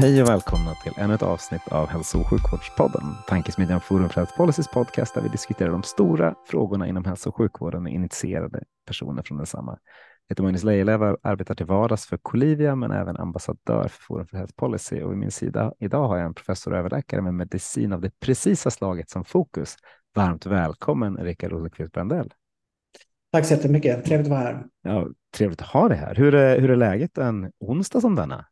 Hej och välkomna till ännu ett avsnitt av Hälso och sjukvårdspodden, tankesmedjan Forum för Health Policies podcast där vi diskuterar de stora frågorna inom hälso och sjukvården med initierade personer från densamma. Jag heter Magnus Lejelöw arbetar till vardags för Colivia men även ambassadör för Forum för Health Policy och vid min sida idag har jag en professor och överläkare med medicin av det precisa slaget som fokus. Varmt välkommen Rickard Rosenqvist Brandell. Tack så jättemycket, trevligt att vara här. Ja, trevligt att ha dig här. Hur är, hur är läget en onsdag som denna?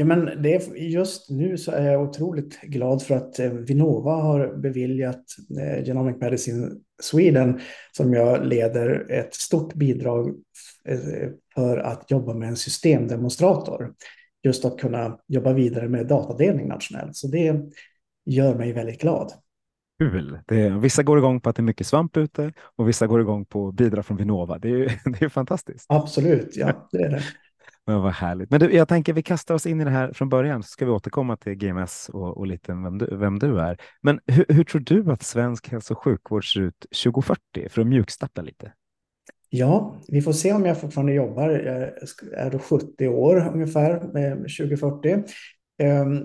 Ja, men det är, just nu så är jag otroligt glad för att eh, Vinnova har beviljat eh, Genomic Medicine Sweden, som jag leder, ett stort bidrag eh, för att jobba med en systemdemonstrator. Just att kunna jobba vidare med datadelning nationellt. Så det gör mig väldigt glad. Kul. Det vissa går igång på att det är mycket svamp ute och vissa går igång på bidrag från Vinnova. Det är, det är fantastiskt. Absolut, ja, det är det. Men vad härligt. Men du, jag tänker vi kastar oss in i det här från början så ska vi återkomma till GMS och, och lite vem du, vem du är. Men hur, hur, tror du att svensk hälso och sjukvård ser ut 2040 för att mjukstarta lite? Ja, vi får se om jag fortfarande jobbar. Jag är då 70 år ungefär eh, 2040. Ehm,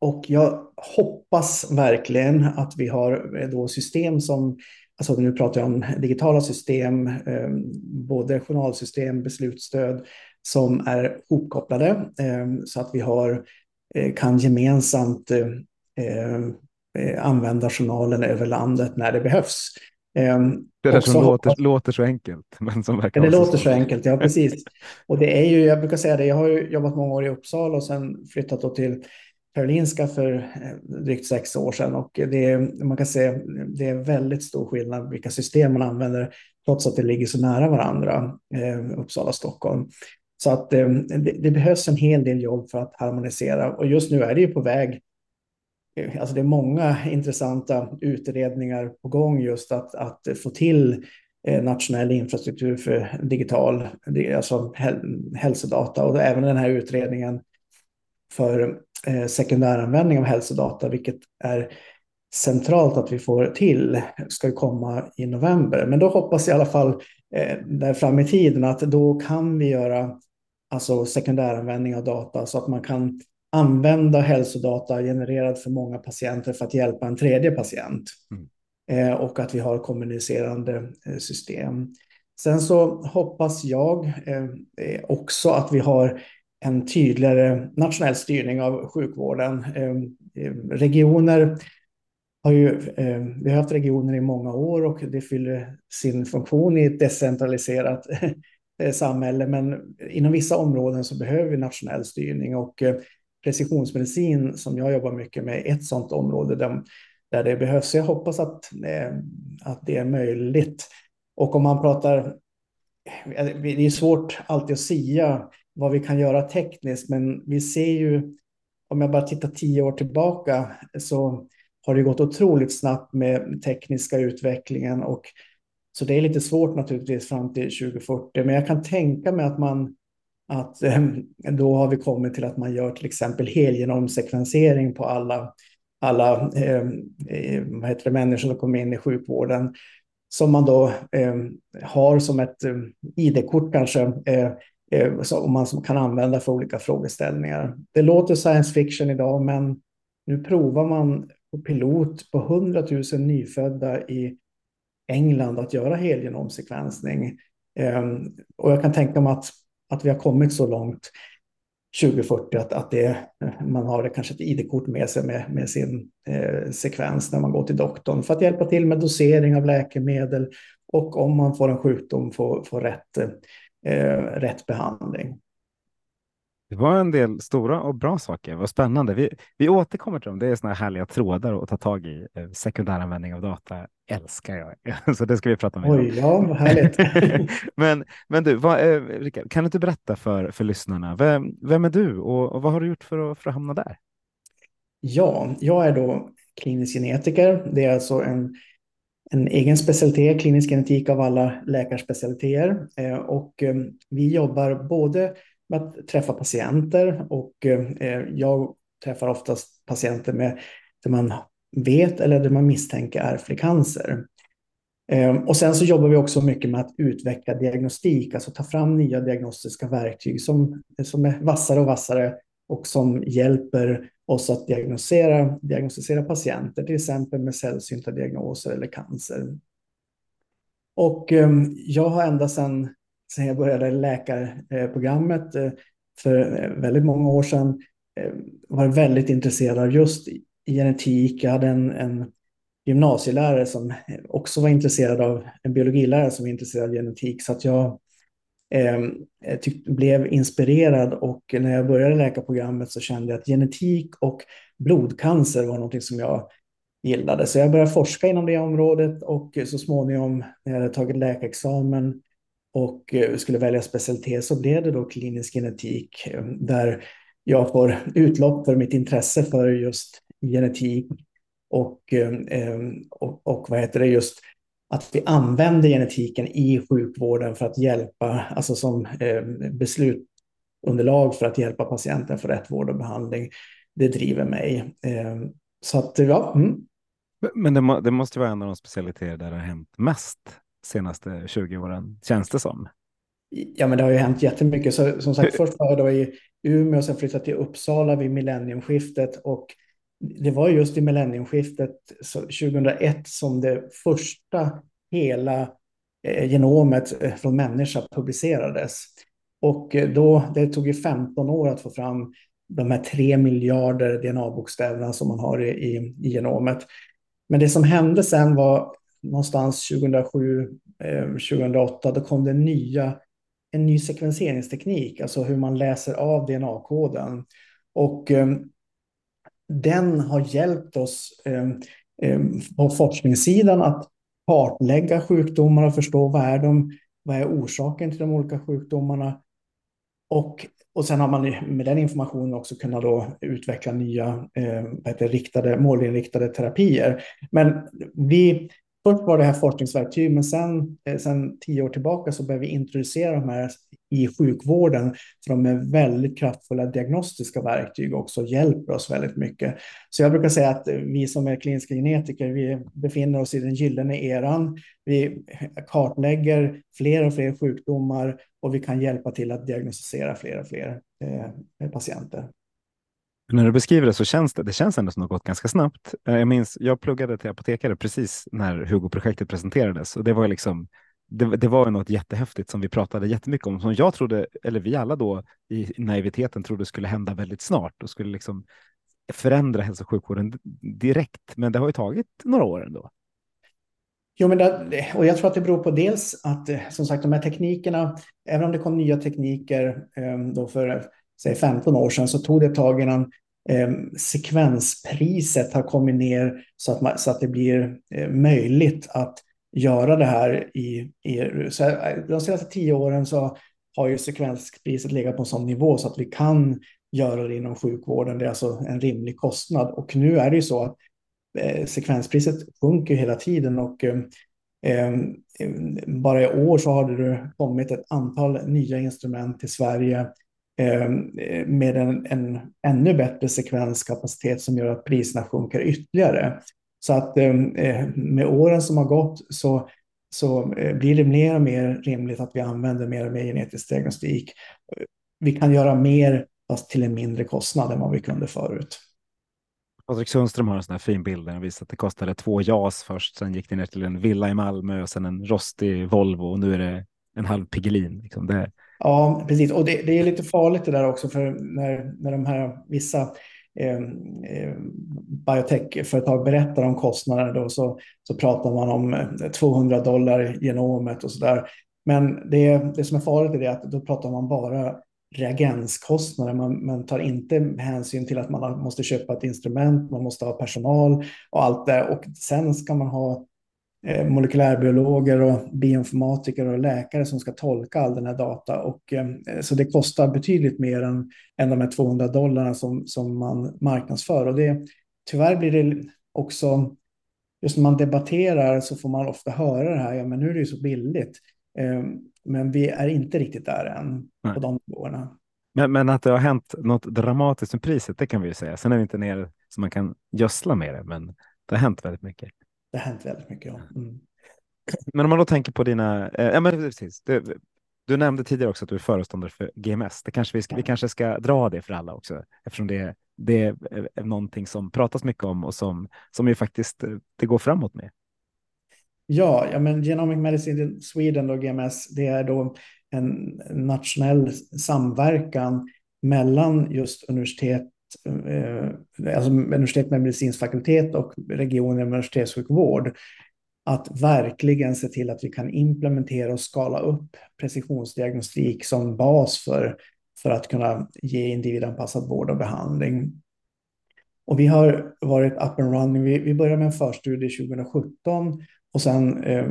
och jag hoppas verkligen att vi har eh, då system som Alltså nu pratar jag om digitala system, ehm, både journalsystem, beslutsstöd, som är hopkopplade eh, så att vi har, eh, kan gemensamt eh, använda journalen över landet när det behövs. Det där som låter, låter, så enkelt. Men som verkar det låter så enkelt, ja precis. Och det är ju, jag brukar säga det, jag har jobbat många år i Uppsala och sen flyttat till Karolinska för drygt sex år sedan. Och det är, man kan säga det är väldigt stor skillnad vilka system man använder, trots att det ligger så nära varandra, Uppsala och Stockholm. Så att eh, det, det, behövs en hel del jobb för att harmonisera och just nu är det ju på väg. Eh, alltså det är många intressanta utredningar på gång just att, att få till eh, nationell infrastruktur för digital, alltså hälsodata och även den här utredningen för eh, sekundäranvändning av hälsodata, vilket är centralt att vi får till, ska komma i november. Men då hoppas jag i alla fall där fram i tiden att då kan vi göra alltså sekundäranvändning av data så att man kan använda hälsodata genererad för många patienter för att hjälpa en tredje patient. Mm. Eh, och att vi har kommunicerande eh, system. Sen så hoppas jag eh, eh, också att vi har en tydligare nationell styrning av sjukvården. Eh, eh, regioner har ju, vi har haft regioner i många år och det fyller sin funktion i ett decentraliserat Eh, samhälle, men inom vissa områden så behöver vi nationell styrning och eh, precisionsmedicin som jag jobbar mycket med är ett sådant område där, där det behövs. Så jag hoppas att, eh, att det är möjligt. Och om man pratar, det är svårt alltid att säga vad vi kan göra tekniskt, men vi ser ju, om jag bara tittar tio år tillbaka, så har det gått otroligt snabbt med tekniska utvecklingen och så det är lite svårt naturligtvis fram till 2040, men jag kan tänka mig att man att ehm, då har vi kommit till att man gör till exempel helgenomsekvensering på alla, alla eh, eh, vad heter det, människor som kommer in i sjukvården som man då eh, har som ett eh, ID-kort kanske eh, eh, som man kan använda för olika frågeställningar. Det låter science fiction idag, men nu provar man på pilot på 100 000 nyfödda i England att göra helgenomsekvensning. Ehm, och jag kan tänka mig att, att vi har kommit så långt 2040 att, att det, man har kanske ett ID-kort med sig med, med sin eh, sekvens när man går till doktorn för att hjälpa till med dosering av läkemedel och om man får en sjukdom få, få rätt, eh, rätt behandling. Det var en del stora och bra saker. Vad spännande. Vi, vi återkommer till dem. Det är såna här härliga trådar att ta tag i. Eh, sekundäranvändning av data älskar jag. Så det ska vi prata om. Oj, ja, härligt. men, men du, vad, eh, kan du inte berätta för, för lyssnarna, vem, vem är du och, och vad har du gjort för att, för att hamna där? Ja, jag är då klinisk genetiker. Det är alltså en, en egen specialitet, klinisk genetik av alla läkarspecialiteter. Eh, och vi jobbar både med att träffa patienter och eh, jag träffar oftast patienter med det man vet eller det man misstänker är cancer. Eh, och sen så jobbar vi också mycket med att utveckla diagnostik, alltså ta fram nya diagnostiska verktyg som, som är vassare och vassare och som hjälper oss att diagnostisera, diagnostisera patienter, till exempel med sällsynta diagnoser eller cancer. Och eh, jag har ända sedan sen jag började läkarprogrammet eh, eh, för eh, väldigt många år sedan var väldigt intresserad av just genetik. Jag hade en, en gymnasielärare som också var intresserad av, en biologilärare som var intresserad av genetik. Så att jag eh, tyck, blev inspirerad och när jag började läkarprogrammet så kände jag att genetik och blodcancer var någonting som jag gillade. Så jag började forska inom det området och så småningom när jag hade tagit läkarexamen och eh, skulle välja specialitet så blev det då klinisk genetik eh, där jag får utlopp för mitt intresse för just genetik och, eh, och, och vad heter det, just att vi använder genetiken i sjukvården för att hjälpa, alltså som beslutsunderlag för att hjälpa patienten för rätt vård och behandling. Det driver mig. Så att, ja. Mm. Men det, må, det måste vara en av de specialiteter där det har hänt mest senaste 20 åren, känns det som. Ja, men det har ju hänt jättemycket. Så, som sagt, först var jag då i Umeå och sen flyttade till Uppsala vid millenniumskiftet. Och det var just i millenniumskiftet 2001 som det första hela eh, genomet eh, från människa publicerades. Och eh, då, det tog ju 15 år att få fram de här 3 miljarder DNA-bokstäverna som man har i, i, i genomet. Men det som hände sen var någonstans 2007, 2008, eh, då kom det nya, en ny sekvenseringsteknik, alltså hur man läser av DNA-koden. Och eh, den har hjälpt oss eh, på forskningssidan att kartlägga sjukdomar och förstå vad är, de, vad är orsaken till de olika sjukdomarna. Och, och sen har man med den informationen också kunnat då utveckla nya eh, riktade, målinriktade terapier. Men vi Först var det här forskningsverktyg, men sen, eh, sen tio år tillbaka så började vi introducera de här i sjukvården. För de är väldigt kraftfulla diagnostiska verktyg också och hjälper oss väldigt mycket. Så jag brukar säga att vi som är kliniska genetiker, vi befinner oss i den gyllene eran. Vi kartlägger fler och fler sjukdomar och vi kan hjälpa till att diagnostisera fler och fler eh, patienter. När du beskriver det så känns det, det känns ändå som det har gått ganska snabbt. Eh, jag minns, jag pluggade till apotekare precis när Hugo-projektet presenterades och det var liksom, det, det var något jättehäftigt som vi pratade jättemycket om, som jag trodde, eller vi alla då i naiviteten trodde skulle hända väldigt snart och skulle liksom förändra hälso och sjukvården direkt. Men det har ju tagit några år ändå. Jo, men det, och jag tror att det beror på dels att eh, som sagt de här teknikerna, även om det kom nya tekniker eh, då för säg 15 år sedan så tog det ett tag innan Ehm, sekvenspriset har kommit ner så att, man, så att det blir eh, möjligt att göra det här i, i så eh, de senaste tio åren så har ju sekvenspriset legat på en sån nivå så att vi kan göra det inom sjukvården. Det är alltså en rimlig kostnad och nu är det ju så att eh, sekvenspriset sjunker hela tiden och eh, bara i år så har det kommit ett antal nya instrument till Sverige Ehm, eh, med en, en ännu bättre sekvenskapacitet som gör att priserna sjunker ytterligare. Så att ehm, eh, med åren som har gått så, så eh, blir det mer och mer rimligt att vi använder mer och mer genetisk diagnostik. Vi kan göra mer fast till en mindre kostnad än vad vi kunde förut. Patrik Sundström har en sån här fin bild där han visar att det kostade två JAS först, sen gick det ner till en villa i Malmö och sen en rostig Volvo och nu är det en halv Piggelin. Liksom det, Ja, precis. Och det, det, är lite farligt det där också, för när, när de här vissa eh, eh biotechföretag berättar om kostnader då, så, så pratar man om eh, 200 dollar genomet och så där. Men det, det som är farligt är det att då pratar man bara reagenskostnader. Man, man, tar inte hänsyn till att man måste köpa ett instrument, man måste ha personal och allt det. Och sen ska man ha molekylärbiologer och bioinformatiker och läkare som ska tolka all den här data. Och, eh, så det kostar betydligt mer än, än de här 200 dollarna som, som man marknadsför. Och det, tyvärr blir det också, just när man debatterar så får man ofta höra det här, ja men nu är det ju så billigt. Eh, men vi är inte riktigt där än Nej. på de nivåerna. Men, men att det har hänt något dramatiskt med priset, det kan vi ju säga. Sen är vi inte nere så man kan gödsla med det, men det har hänt väldigt mycket. Det har hänt väldigt mycket, ja. Mm. Men om man då tänker på dina, eh, ja men precis, du, du nämnde tidigare också att du är föreståndare för GMS. Det kanske vi, ska, vi kanske ska dra det för alla också, eftersom det, det är någonting som pratas mycket om och som, som ju faktiskt eh, det går framåt med. Ja, ja men Genomic Medicine Sweden och GMS, det är då en nationell samverkan mellan just universitet, eh, Eh, eh, alltså universitet med medicinsk fakultet och regioner med universitetssjukvård. Att verkligen se till att vi kan implementera och skala upp precisionsdiagnostik som bas för, för att kunna ge individanpassad vård och behandling. Och vi har varit up and running. Vi, vi började med en förstudie 2017 och sen eh,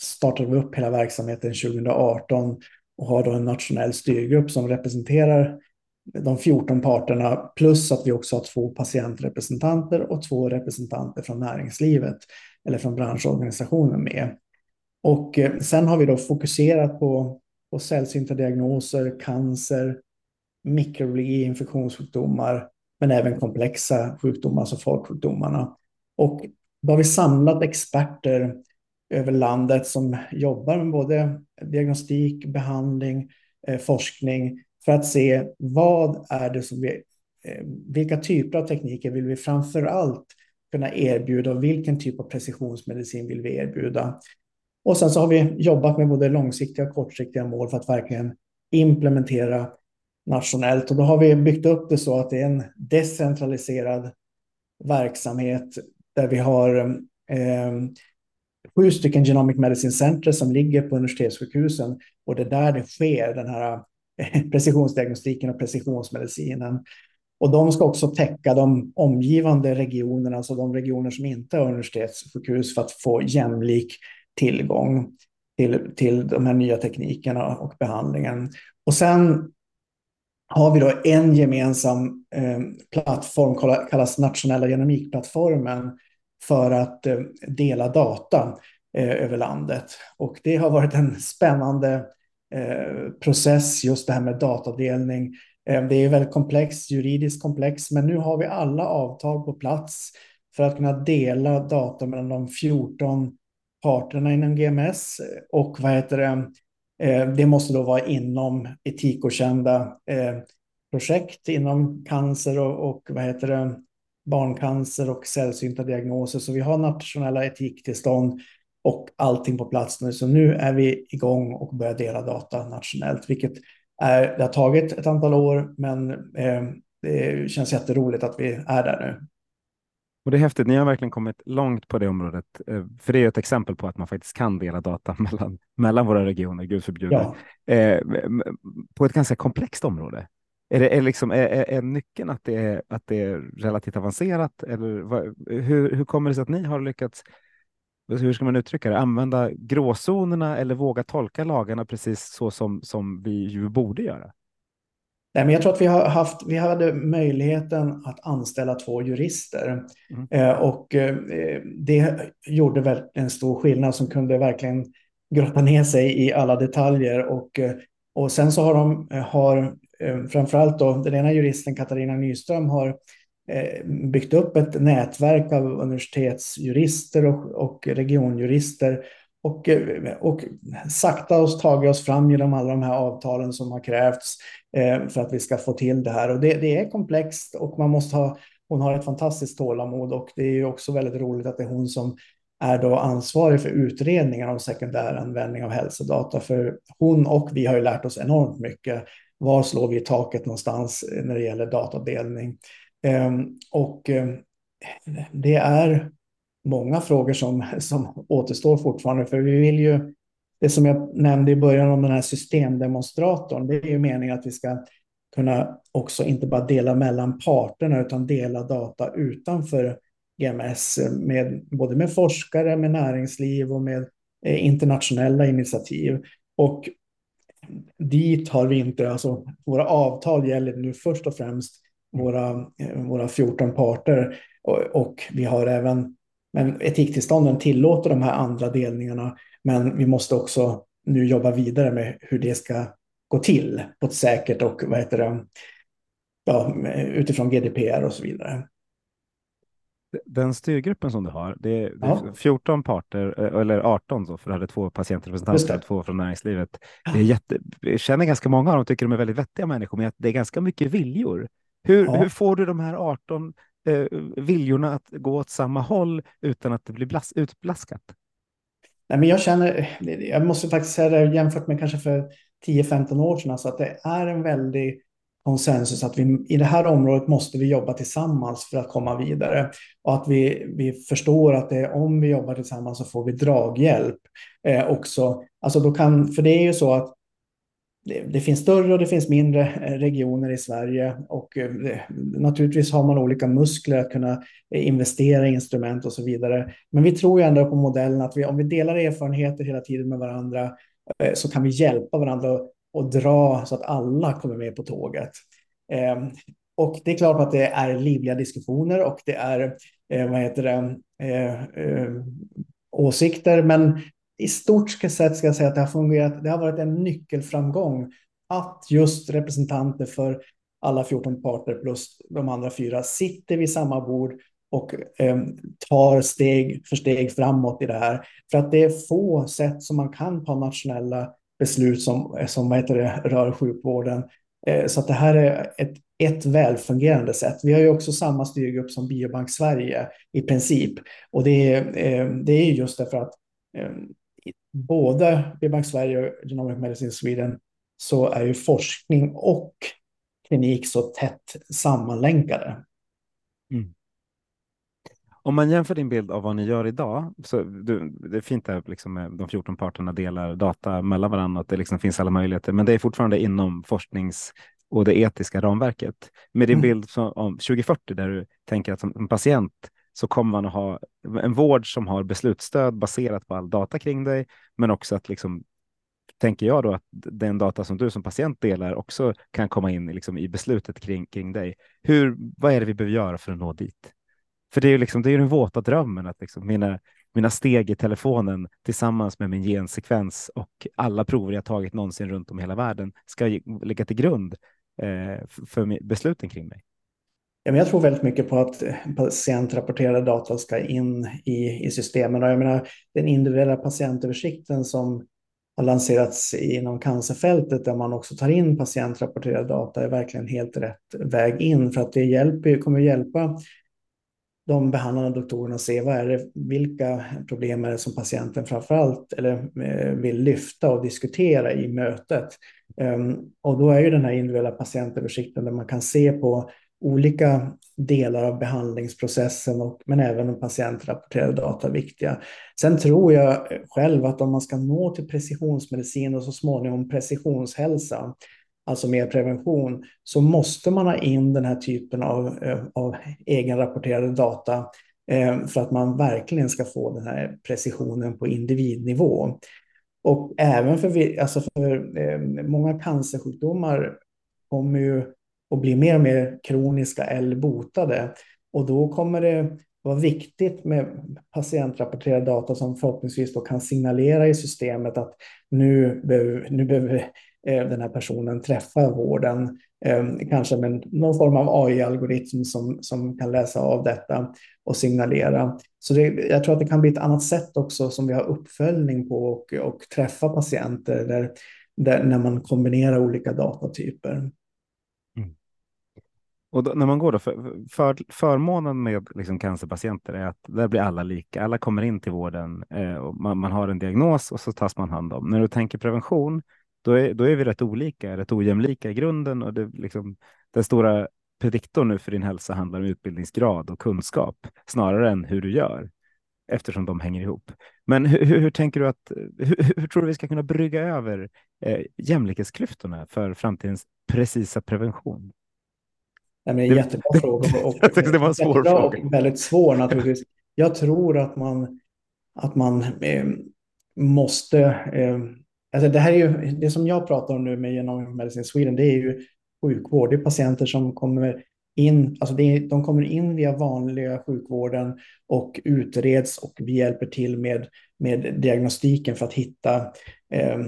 startade vi upp hela verksamheten 2018 och har då en nationell styrgrupp som representerar de 14 parterna plus att vi också har två patientrepresentanter och två representanter från näringslivet eller från branschorganisationen med. Och eh, sen har vi då fokuserat på, på sällsynta diagnoser, cancer, mikrobiologi, infektionssjukdomar, men även komplexa sjukdomar, alltså folksjukdomarna. Och då har vi samlat experter över landet som jobbar med både diagnostik, behandling, eh, forskning för att se vad är det som vi, eh, vilka typer av tekniker vill vi framför allt kunna erbjuda och vilken typ av precisionsmedicin vill vi erbjuda. Och sen så har vi jobbat med både långsiktiga och kortsiktiga mål för att verkligen implementera nationellt. Och då har vi byggt upp det så att det är en decentraliserad verksamhet där vi har eh, sju stycken Genomic Medicine Center som ligger på universitetssjukhusen och det är där det sker, den här precisionsdiagnostiken och precisionsmedicinen. Och de ska också täcka de omgivande regionerna, alltså de regioner som inte har universitetssjukhus för att få jämlik tillgång till, till de här nya teknikerna och behandlingen. Och sen har vi då en gemensam eh, plattform, kallas nationella genomikplattformen, för att eh, dela data eh, över landet. Och det har varit en spännande eh, Eh, process, just det här med datadelning. Eh, det är väldigt komplext, juridiskt komplext, men nu har vi alla avtal på plats för att kunna dela data mellan de 14 parterna inom GMS och vad heter det? Eh, det måste då vara inom etikokända projekt inom cancer och, och vad heter det? barncancer och sällsynta diagnoser. Så vi har nationella etiktillstånd och allting på plats nu. Så nu är vi igång och börjar dela data nationellt, vilket är, det har tagit ett antal år, men eh, det känns jätteroligt att vi är där nu. Och det är häftigt. Ni har verkligen kommit långt på det området. Eh, för det är ett exempel på att man faktiskt kan dela data mellan, mellan våra regioner, gud förbjude. Ja. Eh, på ett ganska komplext område. Är, det, är, liksom, är, är nyckeln att det är, att det är relativt avancerat? Eller vad, hur, hur kommer det sig att ni har lyckats hur ska man uttrycka det, använda gråzonerna eller våga tolka lagarna precis så som, som vi ju borde göra? Nej, men jag tror att vi, har haft, vi hade möjligheten att anställa två jurister mm. eh, och eh, det gjorde väl en stor skillnad som kunde verkligen grotta ner sig i alla detaljer och, eh, och sen så har de har Eh, framförallt då den ena juristen Katarina Nyström har Eh, byggt upp ett nätverk av universitetsjurister och, och regionjurister och, eh, och sakta oss tagit oss fram genom alla de här avtalen som har krävts eh, för att vi ska få till det här. Och det, det är komplext och man måste ha, hon har ett fantastiskt tålamod och det är ju också väldigt roligt att det är hon som är då ansvarig för utredningen om sekundär användning av hälsodata. För hon och vi har ju lärt oss enormt mycket var slår vi i taket någonstans när det gäller datadelning? Ehm, och ehm, det är många frågor som, som återstår fortfarande, för vi vill ju det som jag nämnde i början om den här systemdemonstratorn, det är ju meningen att vi ska kunna också inte bara dela mellan parterna utan dela data utanför GMS med både med forskare, med näringsliv och med eh, internationella initiativ. Och dit har vi inte, alltså våra avtal gäller nu först och främst våra, våra 14 parter och, och vi har även, men etiktillstånden tillåter de här andra delningarna, men vi måste också nu jobba vidare med hur det ska gå till på ett säkert och vad heter det, ja, utifrån GDPR och så vidare. Den styrgruppen som du har, det är, det är 14 parter, eh, eller 18 så, för du hade två patientrepresentanter och två från näringslivet. Det är jätte, jag känner ganska många av dem tycker de är väldigt vettiga människor, men det är ganska mycket viljor. Hur, ja. hur får du de här 18 eh, viljorna att gå åt samma håll utan att det blir blas, utblaskat? Nej, men jag känner, jag måste faktiskt säga det jämfört med kanske för 10-15 år sedan, alltså att det är en väldig konsensus att vi, i det här området måste vi jobba tillsammans för att komma vidare. Och att vi, vi förstår att det, om vi jobbar tillsammans så får vi draghjälp eh, också. Alltså då kan, för det är ju så att det, det, finns större och det finns mindre eh, regioner i Sverige och eh, det, naturligtvis har man olika muskler att kunna eh, investera i instrument och så vidare. Men vi tror ju ändå på modellen att vi, om vi delar erfarenheter hela tiden med varandra så kan vi hjälpa varandra och dra så att alla kommer med på tåget. Eh, och det är klart att det är livliga diskussioner och det är vad heter det, åsikter, men i stort sett ska jag säga att det har fungerat. Det har varit en nyckelframgång att just representanter för alla 14 parter plus de andra fyra sitter vid samma bord och eh, tar steg för steg framåt i det här. För att det är få sätt som man kan ta nationella beslut som, som vad heter det, rör sjukvården. Eh, så att det här är ett, ett välfungerande sätt. Vi har ju också samma styrgrupp som Biobank Sverige i princip. Och det är, eh, det är just därför att eh, både Biobank Sverige och Genomic Medicine Sweden så är ju forskning och klinik så tätt sammanlänkade. Mm. Om man jämför din bild av vad ni gör idag, så du, det är fint att liksom de 14 parterna delar data mellan varandra, att det liksom finns alla möjligheter, men det är fortfarande inom forsknings och det etiska ramverket. Med din mm. bild om 2040 där du tänker att som patient så kommer man att ha en vård som har beslutsstöd baserat på all data kring dig, men också att liksom tänker jag då att den data som du som patient delar också kan komma in liksom i beslutet kring, kring dig. Hur, vad är det vi behöver göra för att nå dit? För det är ju liksom, det är den våta drömmen att liksom mina, mina steg i telefonen tillsammans med min gensekvens och alla prover jag tagit någonsin runt om i hela världen ska ligga till grund eh, för besluten kring mig. Jag tror väldigt mycket på att eh, patientrapporterade data ska in i, i systemen. Och jag menar, den individuella patientöversikten som har lanserats inom cancerfältet där man också tar in patientrapporterade data är verkligen helt rätt väg in för att det hjälper, kommer att hjälpa de behandlande doktorerna att se vad är det, vilka problem är det som patienten framför allt eller, eh, vill lyfta och diskutera i mötet. Ehm, och då är ju den här individuella patientöversikten där man kan se på olika delar av behandlingsprocessen, och, men även patientrapporterade data viktiga. Sen tror jag själv att om man ska nå till precisionsmedicin och så småningom precisionshälsa, alltså mer prevention, så måste man ha in den här typen av, eh, av egenrapporterade data eh, för att man verkligen ska få den här precisionen på individnivå. Och även för, alltså för eh, många cancersjukdomar kommer ju och blir mer och mer kroniska eller botade. Och då kommer det vara viktigt med patientrapporterad data som förhoppningsvis då kan signalera i systemet att nu behöver, nu behöver eh, den här personen träffa vården, ehm, kanske med någon form av AI-algoritm som, som kan läsa av detta och signalera. Så det, jag tror att det kan bli ett annat sätt också som vi har uppföljning på och, och träffa patienter där, där, när man kombinerar olika datatyper. Och då, när man går då, för, för, förmånen med liksom cancerpatienter är att där blir alla lika. Alla kommer in till vården eh, och man, man, har en diagnos och så tas man hand om. När du tänker prevention, då är, då är vi rätt olika, rätt ojämlika i grunden och det, liksom, den stora prediktorn nu för din hälsa handlar om utbildningsgrad och kunskap snarare än hur du gör eftersom de hänger ihop. Men hur, hur, hur tänker du att, hur, hur, tror du vi ska kunna brygga över eh, jämlikhetsklyftorna för framtidens precisa prevention? Nej, men en jättebra fråga. Och, det var en svår fråga. Och väldigt svår naturligtvis. Jag tror att man, att man eh, måste... Eh, alltså det här är ju det som jag pratar om nu med Genomic Medicine Sweden. Det är ju sjukvård. Det är patienter som kommer in, alltså det, de kommer in via vanliga sjukvården och utreds och vi hjälper till med, med diagnostiken för att hitta, eh,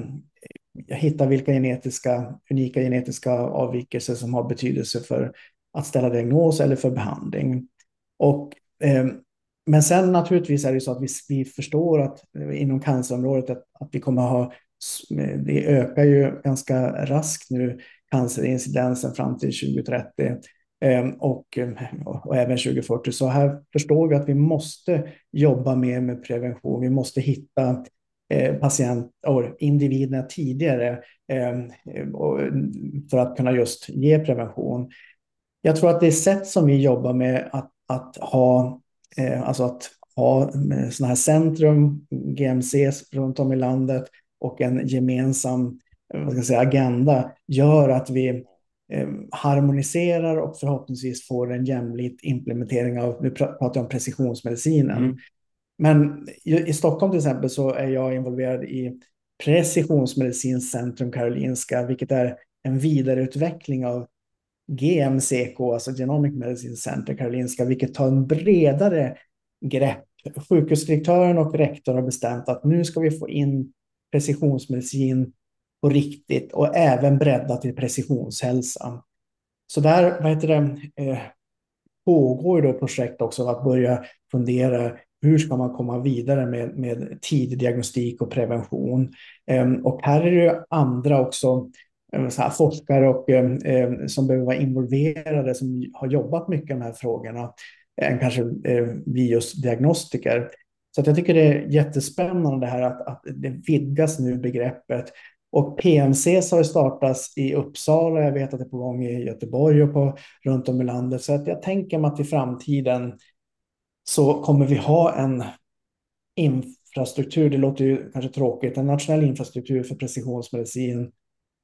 hitta vilka genetiska, unika genetiska avvikelser som har betydelse för att ställa diagnos eller för behandling. Och, eh, men sen naturligtvis är det så att vi, vi förstår att eh, inom cancerområdet att, att vi kommer att ha, eh, det ökar ju ganska raskt nu cancerincidensen fram till 2030 eh, och, och även 2040. Så här förstår vi att vi måste jobba mer med prevention. Vi måste hitta eh, patient och individerna tidigare ehm, för att kunna just ge prevention. Jag tror att det sätt som vi jobbar med att, att ha, eh, alltså att ha eh, sådana här centrum, GMCs runt om i landet och en gemensam eh, vad ska jag säga, agenda gör att vi eh, harmoniserar och förhoppningsvis får en jämlik implementering av, vi pratar om precisionsmedicinen. Mm. Men i, i Stockholm till exempel så är jag involverad i Precisionsmedicincentrum Karolinska, vilket är en vidareutveckling av GMCK, alltså Genomic Medicine Center Karolinska, vilket tar en bredare grepp. Sjukhusdirektören och rektorn har bestämt att nu ska vi få in precisionsmedicin på riktigt och även bredda till precisionshälsa. Så där vad heter det, eh, pågår då projekt också att börja fundera hur ska man komma vidare med, med tidig diagnostik och prevention. Eh, och här är det andra också här, forskare och, eh, som behöver vara involverade, som har jobbat mycket med de här frågorna, än kanske eh, vi just diagnostiker. Så att jag tycker det är jättespännande det här att, att det vidgas nu begreppet. Och PMC har startats i Uppsala, jag vet att det är på gång i Göteborg och på, runt om i landet. Så att jag tänker mig att i framtiden så kommer vi ha en infrastruktur, det låter ju kanske tråkigt, en nationell infrastruktur för precisionsmedicin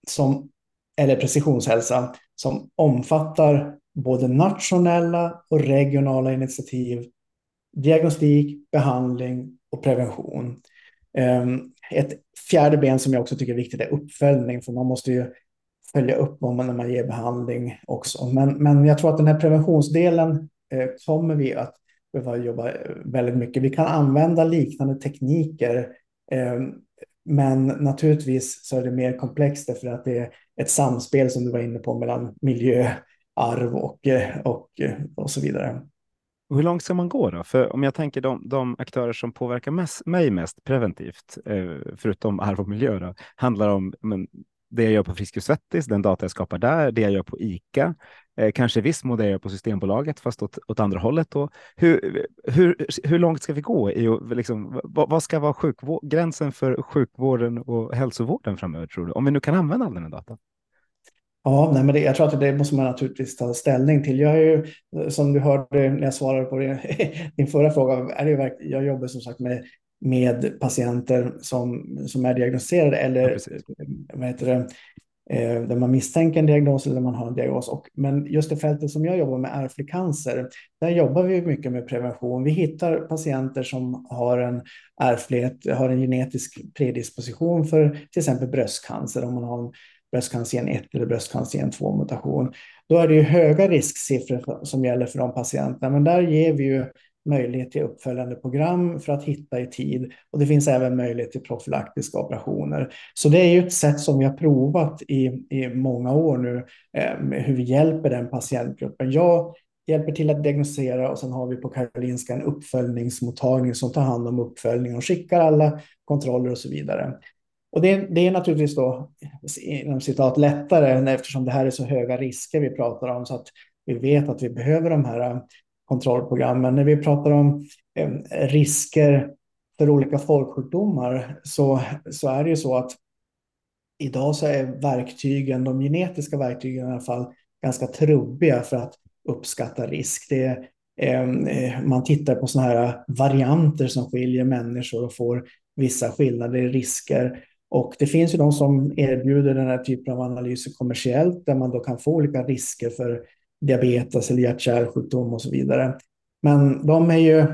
som, eller precisionshälsa som omfattar både nationella och regionala initiativ, diagnostik, behandling och prevention. Ehm, ett fjärde ben som jag också tycker är viktigt är uppföljning, för man måste ju följa upp vad man när man ger behandling också. Men, men jag tror att den här preventionsdelen eh, kommer vi att behöva jobba eh, väldigt mycket. Vi kan använda liknande tekniker ehm, men naturligtvis så är det mer komplext därför att det är ett samspel som du var inne på mellan miljö, arv och, eh, och, eh, och så vidare. Och hur långt ska man gå då? För om jag tänker de, de aktörer som påverkar mest, mig mest preventivt, eh, förutom arv och miljö, då, handlar om men, det jag gör på Friskis Svettis, den data jag skapar där, det jag gör på ICA, eh, kanske viss mån det jag gör på Systembolaget, fast åt, åt andra hållet. Då. Hur, hur, hur långt ska vi gå? I, liksom, vad, vad ska vara gränsen för sjukvården och hälsovården framöver, tror du? Om vi nu kan använda all den här datan? Ja, nej, men det, jag tror att det måste man naturligtvis ta ställning till. Jag är ju, som du hörde när jag svarade på din, din förra fråga, är det, jag jobbar som sagt med med patienter som, som är diagnostiserade eller ja, vad heter det, eh, där man misstänker en diagnos eller där man har en diagnos. Och, men just det fältet som jag jobbar med, ärftlig cancer, där jobbar vi mycket med prevention. Vi hittar patienter som har en ärftlighet, har en genetisk predisposition för till exempel bröstcancer, om man har en bröstcancer 1 eller bröstcancer 2 mutation. Då är det ju höga risksiffror som gäller för de patienterna, men där ger vi ju möjlighet till uppföljande program för att hitta i tid. Och det finns även möjlighet till profylaktiska operationer. Så det är ju ett sätt som vi har provat i, i många år nu, eh, hur vi hjälper den patientgruppen. Jag hjälper till att diagnostisera och sen har vi på Karolinska en uppföljningsmottagning som tar hand om uppföljning och skickar alla kontroller och så vidare. Och det, det är naturligtvis då inom citat lättare eftersom det här är så höga risker vi pratar om så att vi vet att vi behöver de här kontrollprogrammen. När vi pratar om eh, risker för olika folksjukdomar så, så är det ju så att idag så är verktygen, de genetiska verktygen i alla fall, ganska trubbiga för att uppskatta risk. Det är man tittar på sådana här varianter som skiljer människor och får vissa skillnader i risker. Och det finns ju de som erbjuder den här typen av analyser kommersiellt där man då kan få olika risker för diabetes eller hjärt-kärlsjukdom och så vidare. Men de är ju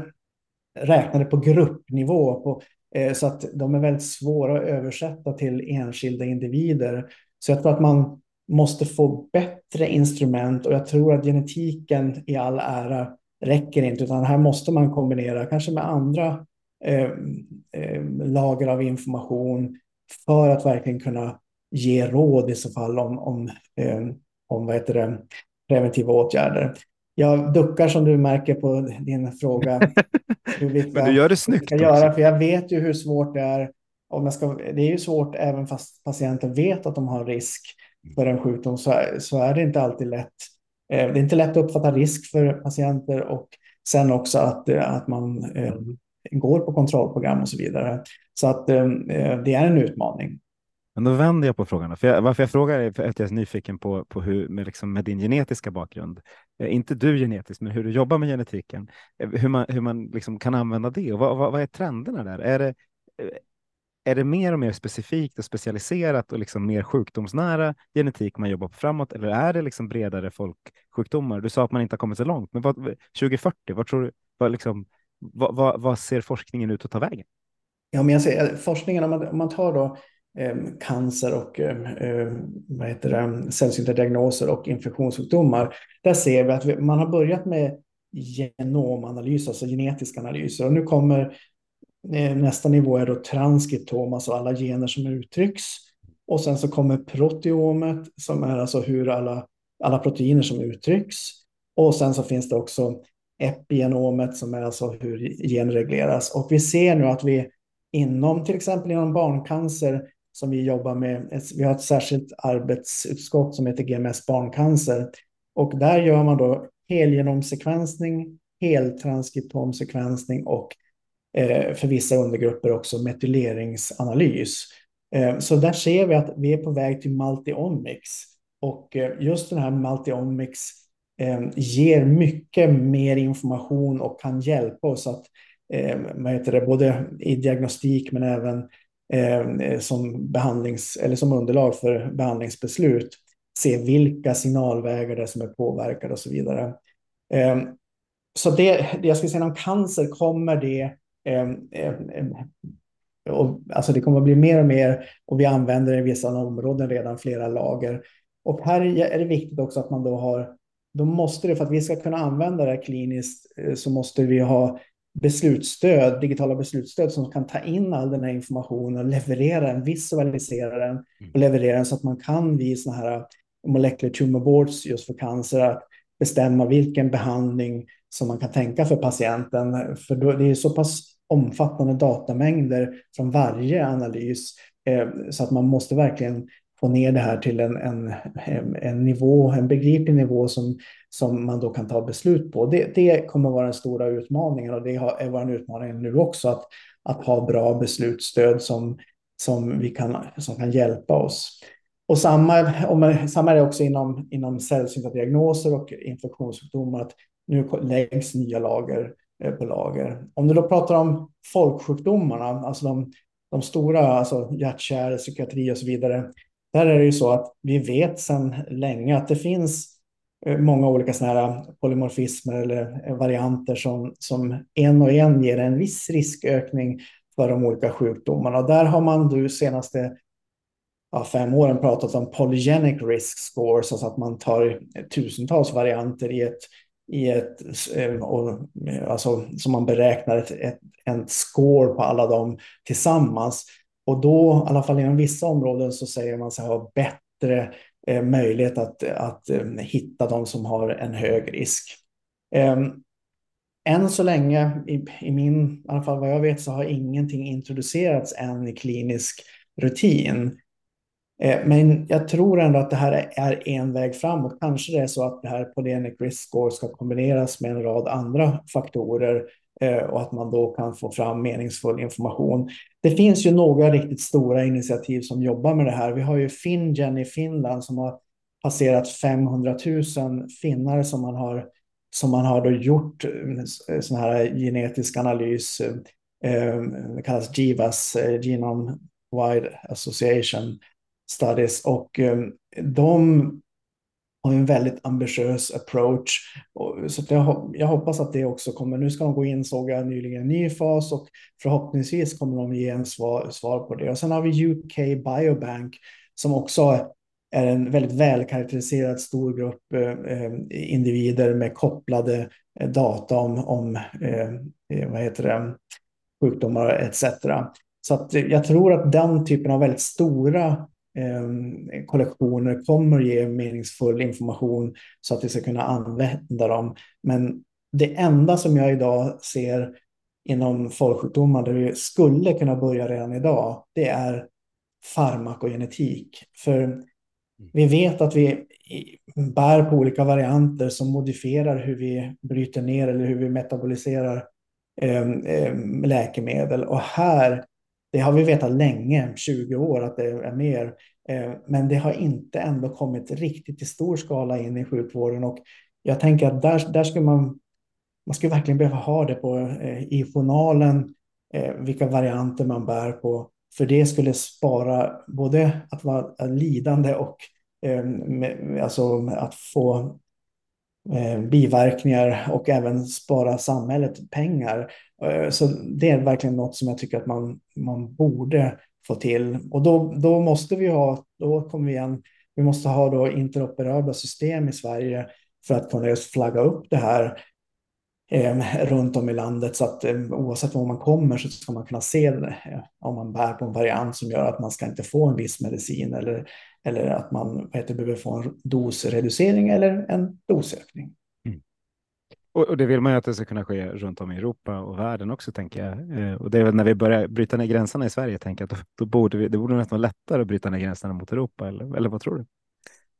räknade på gruppnivå på, eh, så att de är väldigt svåra att översätta till enskilda individer. Så jag tror att man måste få bättre instrument och jag tror att genetiken i all ära räcker inte, utan här måste man kombinera kanske med andra eh, eh, lager av information för att verkligen kunna ge råd i så fall om, om, eh, om vad heter det, preventiva åtgärder. Jag duckar som du märker på din fråga. Hur vi ska, Men du gör det snyggt. Ska göra, för jag vet ju hur svårt det är. Om jag ska, det är ju svårt även fast patienten vet att de har risk för en sjukdom så, så är det inte alltid lätt. Eh, det är inte lätt att uppfatta risk för patienter och sen också att, att man eh, går på kontrollprogram och så vidare. Så att eh, det är en utmaning. Men då vänder jag på frågan. För jag, varför jag frågar är för att jag är nyfiken på, på hur, med, liksom, med din genetiska bakgrund, eh, inte du genetiskt, men hur du jobbar med genetiken, eh, hur man, hur man liksom kan använda det och vad, vad, vad är trenderna där? Är det, eh, är det mer och mer specifikt och specialiserat och liksom mer sjukdomsnära genetik man jobbar på framåt eller är det liksom bredare folksjukdomar? Du sa att man inte har kommit så långt, men vad, 2040, vad tror du, vad, liksom, vad, vad, vad ser forskningen ut att ta vägen? Ja, men jag ser, forskningen, om man, om man tar då Ehm, cancer och ehm, ehm, vad heter det, sällsynta diagnoser och infektionssjukdomar, där ser vi att vi, man har börjat med genomanalys, alltså genetiska analyser. Och nu kommer eh, nästa nivå är då transkriptom, alltså alla gener som uttrycks. Och sen så kommer proteomet som är alltså hur alla, alla proteiner som uttrycks. Och sen så finns det också epigenomet som är alltså hur gen regleras. Och vi ser nu att vi inom till exempel inom barncancer som vi jobbar med. Vi har ett särskilt arbetsutskott som heter GMS barncancer. Och där gör man då helgenomsekvensning, heltranskriptomsekvensning och eh, för vissa undergrupper också metyleringsanalys. Eh, så där ser vi att vi är på väg till multiomics. Och eh, just den här multiomics eh, ger mycket mer information och kan hjälpa oss att eh, vad heter det, både i diagnostik men även Ehm, eh, som, behandlings, eller som underlag för behandlingsbeslut se vilka signalvägar det är som är påverkade och så vidare. Eh, så det, det jag skulle säga om cancer kommer det eh, och, alltså det kommer att bli mer och mer och vi använder det i vissa områden redan flera lager. Och här är det viktigt också att man då har, då måste det för att vi ska kunna använda det kliniskt eh, så måste vi ha beslutsstöd, digitala beslutsstöd som kan ta in all den här informationen och leverera den, visualisera den och mm. leverera den så att man kan vid sådana här molecular tumor boards just för cancer att bestämma vilken behandling som man kan tänka för patienten. För då, det är så pass omfattande datamängder från varje analys eh, så att man måste verkligen få ner det här till en, en, en nivå, en begriplig nivå som, som man då kan ta beslut på. Det, det kommer vara den stora utmaningen och det är vår utmaning nu också att, att ha bra beslutsstöd som, som, vi kan, som kan hjälpa oss. Och samma, om, samma är det också inom, inom sällsynta diagnoser och infektionssjukdomar, att nu läggs nya lager eh, på lager. Om du då pratar om folksjukdomarna, alltså de, de stora, alltså hjärt-kärl, psykiatri och så vidare, där är det ju så att vi vet sedan länge att det finns eh, många olika sådana här polymorfismer eller eh, varianter som, som en och en ger en viss riskökning för de olika sjukdomarna. Och där har man de senaste ja, fem åren pratat om polygenic risk scores, alltså att man tar tusentals varianter i ett, i ett eh, och, alltså som man beräknar ett, ett, en score på alla dem tillsammans. Och då, i alla fall inom vissa områden, så säger man sig ha bättre eh, möjlighet att, att eh, hitta de som har en hög risk. Eh, än så länge, i, i min, i alla fall vad jag vet, så har ingenting introducerats än i klinisk rutin. Eh, men jag tror ändå att det här är en väg framåt. Kanske det är så att det här polygenic risk score ska kombineras med en rad andra faktorer Eh, och att man då kan få fram meningsfull information. Det finns ju några riktigt stora initiativ som jobbar med det här. Vi har ju FinGen i Finland som har passerat 500 000 finnar som man har som man har då gjort eh, sån här genetisk analys, eh, det kallas GIVAS, Genome Wide Association Studies, och de har en väldigt ambitiös approach. Så jag, jag hoppas att det också kommer. Nu ska de gå in, såg jag nyligen, en ny fas och förhoppningsvis kommer de ge en svar, svar på det. Och sen har vi UK Biobank som också är en väldigt välkaraktäriserad stor grupp eh, eh, individer med kopplade eh, data om, om eh, eh, vad heter det, sjukdomar etc. Så att jag tror att den typen av väldigt stora eh, kollektioner kommer ge meningsfull information så att vi ska kunna använda dem. Men det enda som jag idag ser inom folksjukdomar där vi skulle kunna börja redan idag, det är farmakogenetik. För vi vet att vi bär på olika varianter som modifierar hur vi bryter ner eller hur vi metaboliserar eh, eh, läkemedel. Och här det har vi vetat länge, 20 år, att det är mer. Eh, men det har inte ändå kommit riktigt i stor skala in i sjukvården. Och jag tänker att där, där skulle man, man skulle verkligen behöva ha det på, eh, i journalen, eh, vilka varianter man bär på. För det skulle spara både att vara lidande och alltså att få Eh, biverkningar och även spara samhället pengar. Eh, så det är verkligen något som jag tycker att man, man borde få till. Och då, då måste vi ha, då kommer vi igen, vi måste ha då interoperabla system i Sverige för att kunna just flagga upp det här eh, runt om i landet så att eh, oavsett var man kommer så ska man kunna se det, eh, om man bär på en variant som gör att man ska inte få en viss medicin eller, eller att man heter, behöver få en dosreducering eller en dosökning. Och, och, det vill man ju att det ska kunna ske runt om i Europa och världen också, tänker jag. Eh, och det är väl när vi börjar bryta ner gränserna i Sverige, tänker jag, då, då borde vi, det borde nästan vara lättare att bryta ner gränserna mot Europa, eller, eller vad tror du?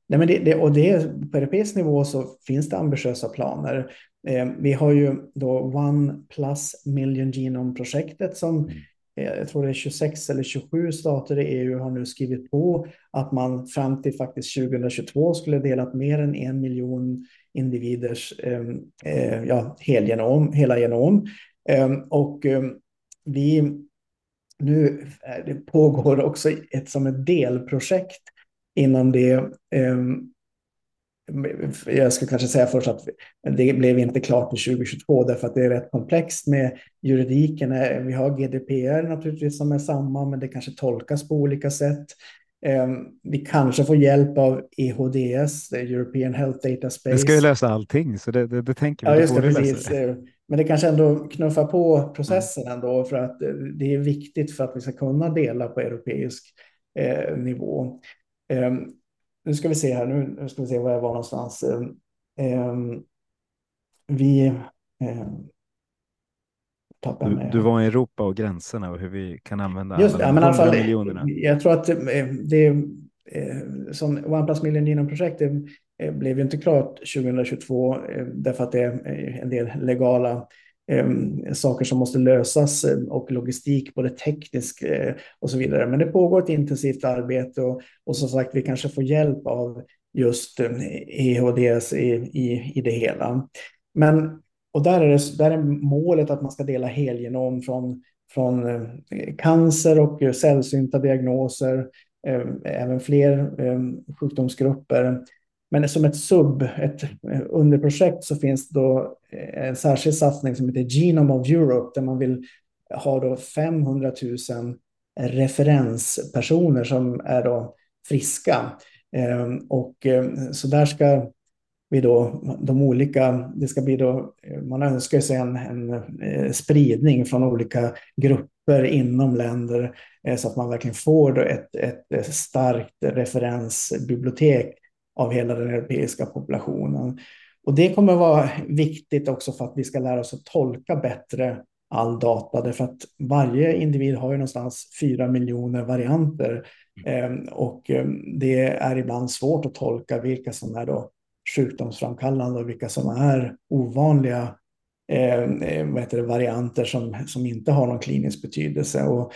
Nej, men det, det, och det, på europeisk nivå så finns det ambitiösa planer. Eh, vi har ju då One Plus Million Genome-projektet som mm. Eh, jag tror det är 26 eller 27 stater i EU har nu skrivit på att man fram till faktiskt 2022 skulle delat mer än en miljon individers ehm, eh, ja, helgenom, hela genom. Eh, och eh, vi, nu eh, det pågår också ett, som ett delprojekt inom det. Ehm, jag ska kanske säga först att det blev inte klart till 2022 därför att det är rätt komplext med juridiken. Vi har GDPR naturligtvis som är samma, men det kanske tolkas på olika sätt. Ehm, vi kanske får hjälp av EHDS, European Health Data Space. Det ska ju lösa allting, så det, det, det tänker vi. Ja, just det, precis. Det. Men det kanske ändå knuffar på processen mm. ändå, för att eh, det är viktigt för att vi ska kunna dela på europeisk eh, nivå. Eh, nu ska vi se här, nu, nu ska vi se var jag var någonstans. Eh, vi tappar du, du var i Europa och gränserna och hur vi kan använda Just, ja, men alla miljonerna. Jag tror att eh, det, eh, som OnePlus Million Genome-projekt eh, blev ju inte klart 2022 därför att det är en del legala Ehm, saker som måste lösas eh, och logistik, både teknisk eh, och så vidare. Men det pågår ett intensivt arbete och, och som sagt, vi kanske får hjälp av just EHDS i, i, i det hela. Men och där är, det, där är målet att man ska dela helgenom från, från eh, cancer och sällsynta diagnoser, eh, även fler eh, sjukdomsgrupper. Men som ett sub, ett eh, underprojekt så finns då eh, en särskild satsning som heter Genome of Europe där man vill ha då 500 000 referenspersoner som är då friska. Ehm, och eh, så där ska vi då, de olika, det ska bli då, man önskar sig en, en spridning från olika grupper inom länder så att man verkligen får ett, ett starkt referensbibliotek av hela den europeiska populationen. Och det kommer att vara viktigt också för att vi ska lära oss att tolka bättre all data, därför att varje individ har ju någonstans fyra miljoner varianter ehm, och ehm, det är ibland svårt att tolka vilka som är då sjukdomsframkallande och vilka som är ovanliga eh, vad heter det, varianter som, som inte har någon klinisk betydelse. Och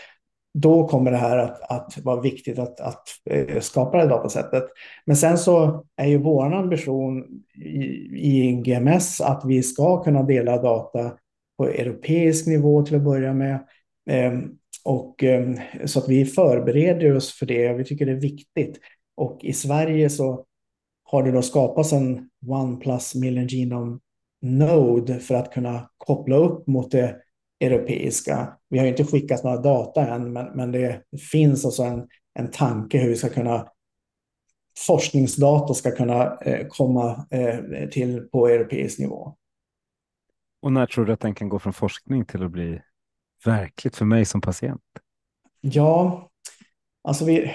då kommer det här att, att vara viktigt att, att eh, skapa det datasättet. Men sen så är ju vår ambition i, i GMS att vi ska kunna dela data på europeisk nivå till att börja med. Ehm, och ehm, så att vi förbereder oss för det. Vi tycker det är viktigt. Och i Sverige så har det då skapats en One plus million genome node för att kunna koppla upp mot det europeiska. Vi har inte skickat några data än, men, men det finns alltså en, en tanke hur vi ska kunna forskningsdata ska kunna eh, komma eh, till på europeisk nivå. Och när tror du att den kan gå från forskning till att bli verkligt för mig som patient? Ja, alltså vi,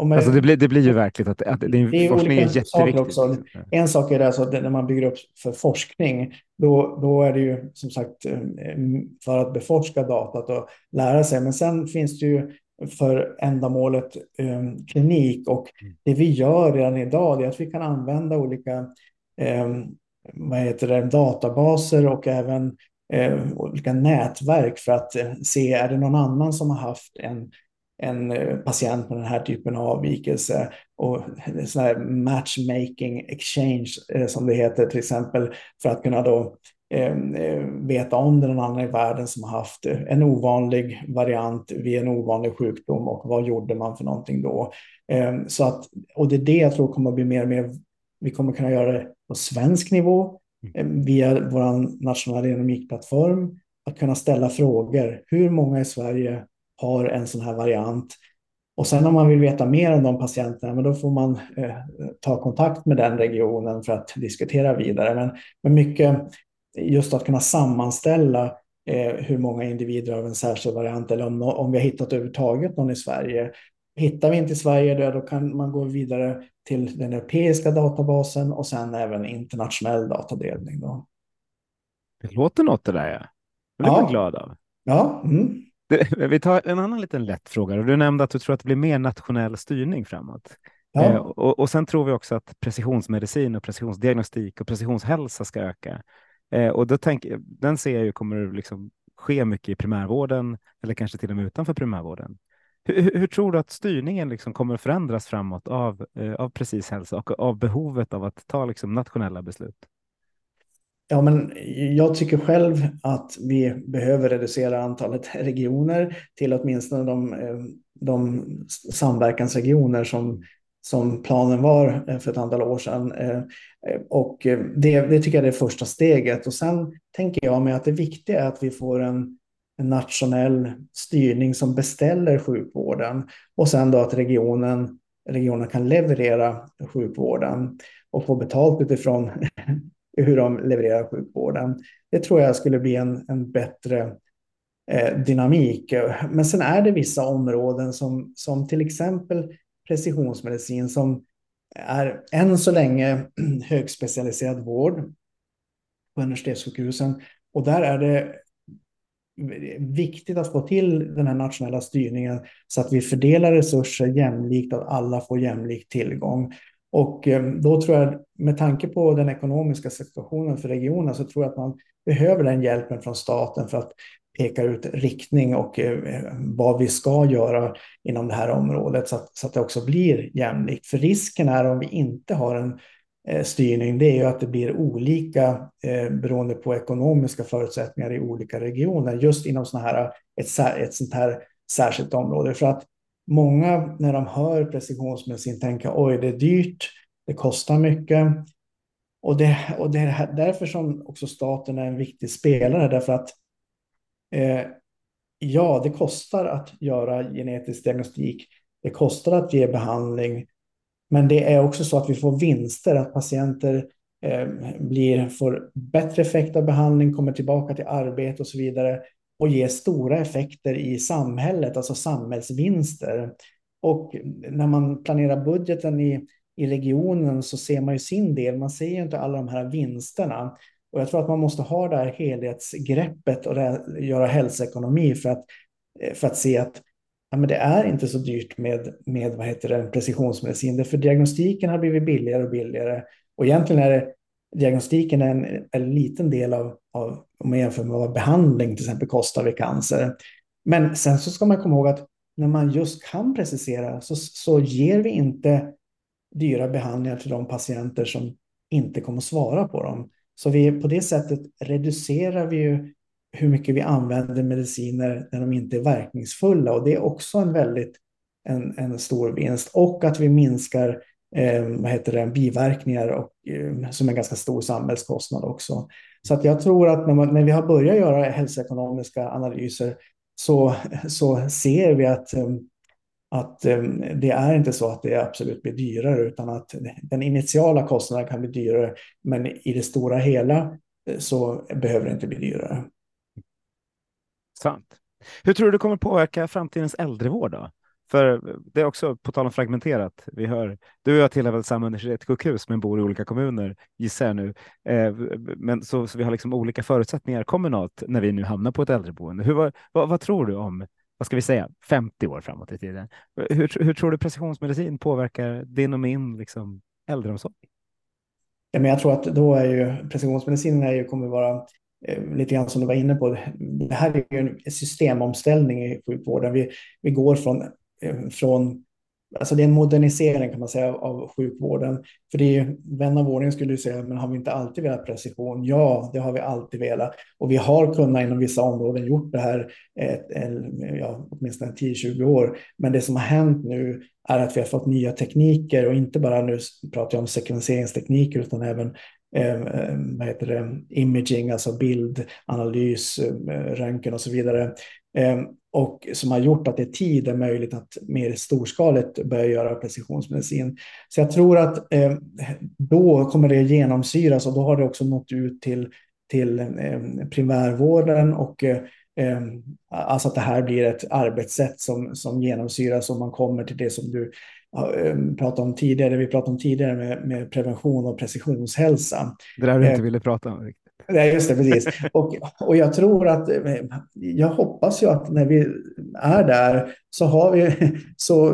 om alltså det, blir, det blir ju verkligt att, att det, det är forskning är jätteviktigt. Också. En sak är det alltså när man bygger upp för forskning, då, då är det ju som sagt eh, för att beforska datat och lära sig. Men sen finns det ju för ändamålet um, klinik och det vi gör redan idag är att vi kan använda olika um, vad heter det, databaser och även uh, olika nätverk för att uh, se är det någon annan som har haft en en eh, patient med den här typen av avvikelse och sån här matchmaking exchange eh, som det heter till exempel för att kunna då eh, eh veta om det är någon annan i världen som har haft en ovanlig variant vid en ovanlig sjukdom och vad gjorde man för någonting då. Ehm, så att, och det är det jag tror kommer att bli mer och mer, vi kommer kunna göra det på svensk nivå via vår nationella genomikplattform, att kunna ställa frågor. Hur många i Sverige har en sån här variant. Och sen om man vill veta mer om de patienterna, men då får man eh, ta kontakt med den regionen för att diskutera vidare. Men, men mycket just att kunna sammanställa eh, hur många individer av en särskild variant eller om, om vi har hittat överhuvudtaget någon i Sverige. Hittar vi inte i Sverige, då, då kan man gå vidare till den europeiska databasen och sen även internationell datadelning. Då. Det låter något det där, ja. Det blir ja. man glad av. Ja. Mm. Vi tar en annan liten lätt fråga. Du nämnde att du tror att det blir mer nationell styrning framåt. Ja. Eh, och, och sen tror vi också att precisionsmedicin och precisionsdiagnostik och precisionshälsa ska öka. Eh, och då tänker, den ser jag ju kommer liksom ske mycket i primärvården eller kanske till och med utanför primärvården. Hur, hur, tror du att styrningen liksom kommer förändras framåt av, eh, av precis hälsa och av behovet av att ta liksom nationella beslut? Ja, men jag tycker själv att vi behöver reducera antalet regioner till åtminstone de, eh, de samverkansregioner som, som planen var eh, för ett antal år sedan. Eh, och det, det tycker jag är det första steget. Och sen tänker jag mig att det viktiga är att vi får en, en nationell styrning som beställer sjukvården och sen då att regionen, regionen kan leverera sjukvården och få betalt utifrån hur de levererar sjukvården. Det tror jag skulle bli en, en bättre eh, dynamik. Men sen är det vissa områden som, som till exempel precisionsmedicin som är än så länge högspecialiserad vård på universitetssjukhusen. Och där är det viktigt att få till den här nationella styrningen så att vi fördelar resurser jämlikt, att alla får jämlik tillgång. Och eh, då tror jag, med tanke på den ekonomiska situationen för regionen, så tror jag att man behöver den hjälpen från staten för att peka ut riktning och eh, vad vi ska göra inom det här området så att, så att det också blir jämlikt. För risken är om vi inte har en eh, styrning, det är ju att det blir olika beroende på ekonomiska förutsättningar i olika regioner, just inom såna här, ett, ett sånt här särskilt område. För att Många när de hör precisionsmedicin tänker oj, det är dyrt, det kostar mycket. Och det, och det är därför som också staten är en viktig spelare, därför att eh, ja, det kostar att göra genetisk diagnostik. Det kostar att ge behandling, men det är också så att vi får vinster, att patienter eh, blir, får bättre effekt av behandling, kommer tillbaka till arbete och så vidare och ge stora effekter i samhället, alltså samhällsvinster. Och när man planerar budgeten i, i regionen så ser man ju sin del, man ser ju inte alla de här vinsterna. Och jag tror att man måste ha det här helhetsgreppet och göra hälsoekonomi för att, för att se att ja, men det är inte så dyrt med, med vad heter det, precisionsmedicin. För diagnostiken har blivit billigare och billigare. Och egentligen är det diagnostiken är en, en liten del av, av, om man jämför med vad behandling till exempel kostar vid cancer. Men sen så ska man komma ihåg att när man just kan precisera så, så ger vi inte dyra behandlingar till de patienter som inte kommer svara på dem. Så vi, på det sättet reducerar vi ju hur mycket vi använder mediciner när de inte är verkningsfulla. Och det är också en väldigt en, en stor vinst. Och att vi minskar eh, vad heter det, biverkningar och, eh, som är en ganska stor samhällskostnad också. Så att jag tror att när, man, när vi har börjat göra hälsoekonomiska analyser så, så ser vi att, eh, att eh, det är inte så att det absolut blir dyrare utan att den initiala kostnaden kan bli dyrare men i det stora hela eh, så behöver det inte bli dyrare. Sant. Hur tror du det kommer påverka framtidens äldrevård då? För det är också på tal om fragmenterat. Vi hör, du och jag tillhör väl samma universitetssjukhus men bor i olika kommuner gissar jag nu. Eh, men så, så, vi har liksom olika förutsättningar kommunalt när vi nu hamnar på ett äldreboende. Hur, vad, vad, vad tror du om, vad ska vi säga, 50 år framåt i tiden? Hur, hur tror du precisionsmedicin påverkar din och min liksom, äldreomsorg? Ja, men jag tror att då är ju precisionsmedicinen är ju, kommer vara eh, lite grann som du var inne på, det här är ju en systemomställning i sjukvården. Vi, vi går från, Eh, från Alltså det är en modernisering kan man säga av sjukvården. För det är ju, vän av ordning skulle ju säga, men har vi inte alltid velat precision? Ja, det har vi alltid velat. Och vi har kunnat inom vissa områden gjort det här ett, ja, åtminstone 10-20 år. Men det som har hänt nu är att vi har fått nya tekniker och inte bara nu pratar jag om sekvenseringstekniker utan även eh, eh vad heter det, imaging, alltså bildanalys, eh, röntgen och så vidare. Eh, och som har gjort att det tid är möjligt att mer storskaligt börja göra precisionsmedicin. Så jag tror att eh, då kommer det genomsyras och då har det också nått ut till, till eh, primärvården och eh, alltså att det här blir ett arbetssätt som, som genomsyras och man kommer till det som du Ehm, pratade om tidigare, vi pratade om tidigare med, med prevention och precisionshälsa. Det där du inte ehm, ville prata om. Riktigt. Nej, just det, precis. Och, och jag tror att, jag hoppas ju att när vi är där så har vi, så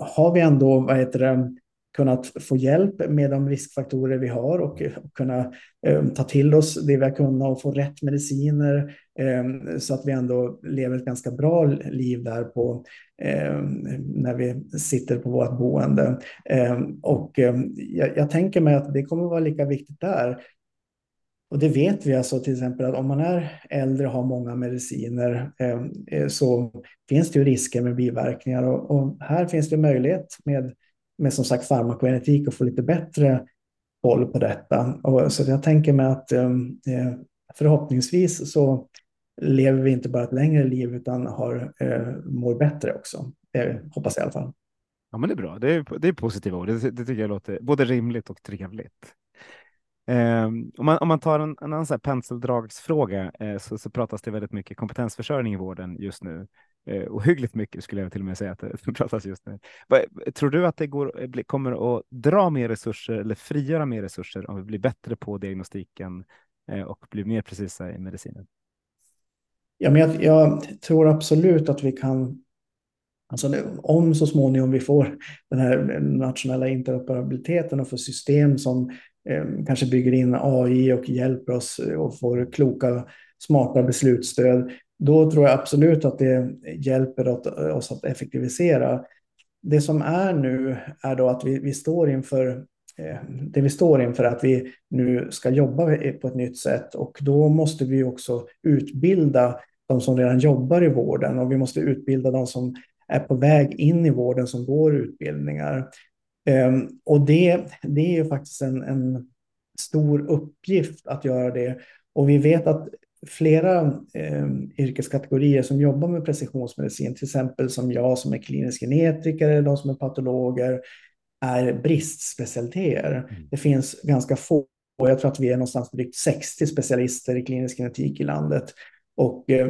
har vi ändå, vad heter det, kunnat få hjälp med de riskfaktorer vi har och, och kunna eh, ta till oss det vi har kunnat och få rätt mediciner eh, så att vi ändå lever ett ganska bra liv där på eh, när vi sitter på vårt boende. Eh, och eh, jag, jag tänker mig att det kommer vara lika viktigt där. Och det vet vi alltså till exempel att om man är äldre och har många mediciner eh, eh, så finns det ju risker med biverkningar och, och här finns det möjlighet med med som sagt farmakogenetik och få lite bättre koll på detta. Och, så jag tänker mig att eh, eh, förhoppningsvis så lever vi inte bara ett längre liv utan har, eh, mår bättre också. Det hoppas jag i alla fall. Ja, men det är bra. Det är, det är positiva ord. Det, det tycker jag låter både rimligt och trevligt. Eh, om, man, om man tar en, en annan så här penseldragsfråga eh, så, så pratas det väldigt mycket kompetensförsörjning i vården just nu eh, ohyggligt mycket skulle jag till och med säga att det pratas just nu. Tror du att det går, eh, kommer att dra mer resurser eller frigöra mer resurser om vi blir bättre på diagnostiken eh, och blir mer precisa i medicinen? Ja, men jag, jag tror absolut att vi kan Alltså om så småningom vi får den här nationella interoperabiliteten och får system som Ehm, kanske bygger in AI och hjälper oss eh, och får kloka, smarta beslutsstöd, då tror jag absolut att det hjälper eh, oss att effektivisera. Det som är nu är då att vi, vi står inför eh, det vi står inför att vi nu ska jobba på ett nytt sätt och då måste vi också utbilda de som redan jobbar i vården och vi måste utbilda de som är på väg in i vården som går utbildningar. Ehm, och det, det är ju faktiskt en, en stor uppgift att göra det. Och vi vet att flera eh, yrkeskategorier som jobbar med precisionsmedicin, till exempel som jag som är klinisk genetiker, de som är patologer, är bristspecialiteter. Mm. Det finns ganska få, och jag tror att vi är någonstans drygt 60 specialister i klinisk genetik i landet. Och, eh,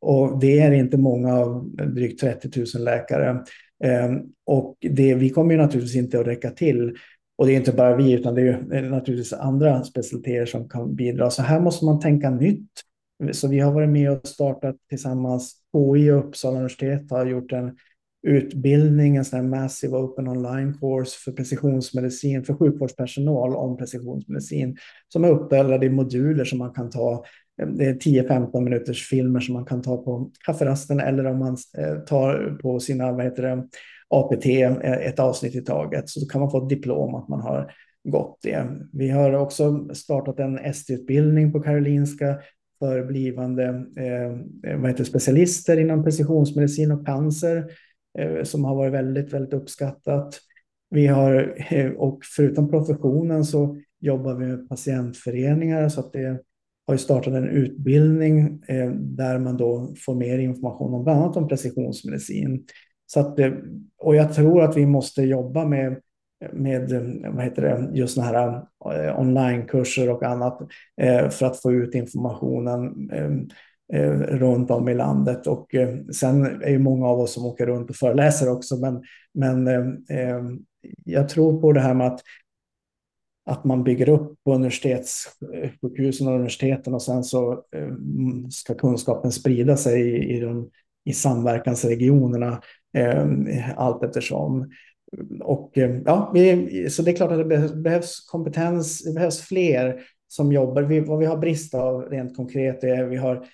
och det är inte många av drygt 30 000 läkare. Ehm, och det, vi kommer ju naturligtvis inte att räcka till. Och det är inte bara vi, utan det är eh, naturligtvis andra specialiteter som kan bidra. Så här måste man tänka nytt. Så vi har varit med och startat tillsammans. KI och Uppsala universitet har gjort en utbildning, en sån här Massive Open Online Course för precisionsmedicin, för sjukvårdspersonal om precisionsmedicin, som är uppdelad i moduler som man kan ta Eh, det är 10-15 minuters filmer som man kan ta på kafferasten eller om man eh, tar på sina vad heter det, APT eh, ett avsnitt i taget. Så kan man få ett diplom att man har gått det. Vi har också startat en ST-utbildning på Karolinska för blivande eh, vad heter, specialister inom precisionsmedicin och cancer eh, som har varit väldigt, väldigt uppskattat. Vi har, eh, och förutom professionen så jobbar vi med patientföreningar så att det har startat en utbildning eh, där man då får mer information om bland annat om precisionsmedicin. Så att, eh, och jag tror att vi måste jobba med med eh, vad heter det, just sådana här eh, onlinekurser och annat eh, för att få ut informationen eh, eh runt om i landet. Och sen är ju många av oss som åker runt och föreläser också, men, men jag tror på det här med att att man bygger upp på universitetssjukhusen eh, och universiteten och sen så eh, ska kunskapen sprida sig i, i, de, i samverkansregionerna eh, allt eftersom. Och eh, ja, vi, så det är klart att det behövs kompetens, det behövs fler som jobbar. Vi, vad vi har brist av rent konkret är vi har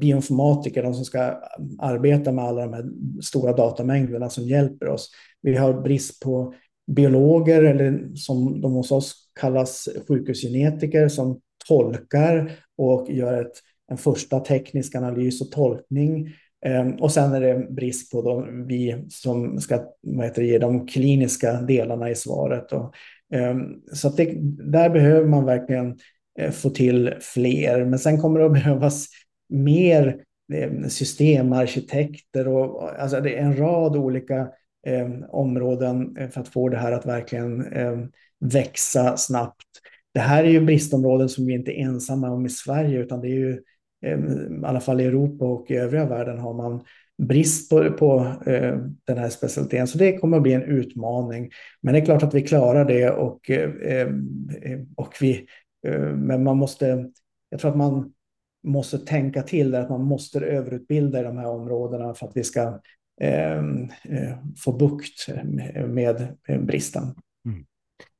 bioinformatiker, de som ska arbeta med alla de här stora datamängderna som hjälper oss. Vi har brist på biologer, eller som de hos oss kallas sjukhusgenetiker, som tolkar och gör ett, en första teknisk analys och tolkning. Ehm, och sen är det brist på dem, vi som ska vad heter, ge de kliniska delarna i svaret. Och, ehm, så att det, där behöver man verkligen eh, få till fler. Men sen kommer det att behövas mer ehm, systemarkitekter och alltså det är en rad olika eh, områden för att få det här att verkligen eh, växa snabbt. Det här är ju bristområden som vi inte är ensamma om i Sverige, utan det är ju eh, i alla fall i Europa och i övriga världen har man brist på, på eh, den här specialiteten. Så det kommer att bli en utmaning. Men det är klart att vi klarar det och, eh, eh och vi, eh, men man måste, jag tror att man måste tänka till där att man måste överutbilda i de här områdena för att vi ska få bukt med bristen.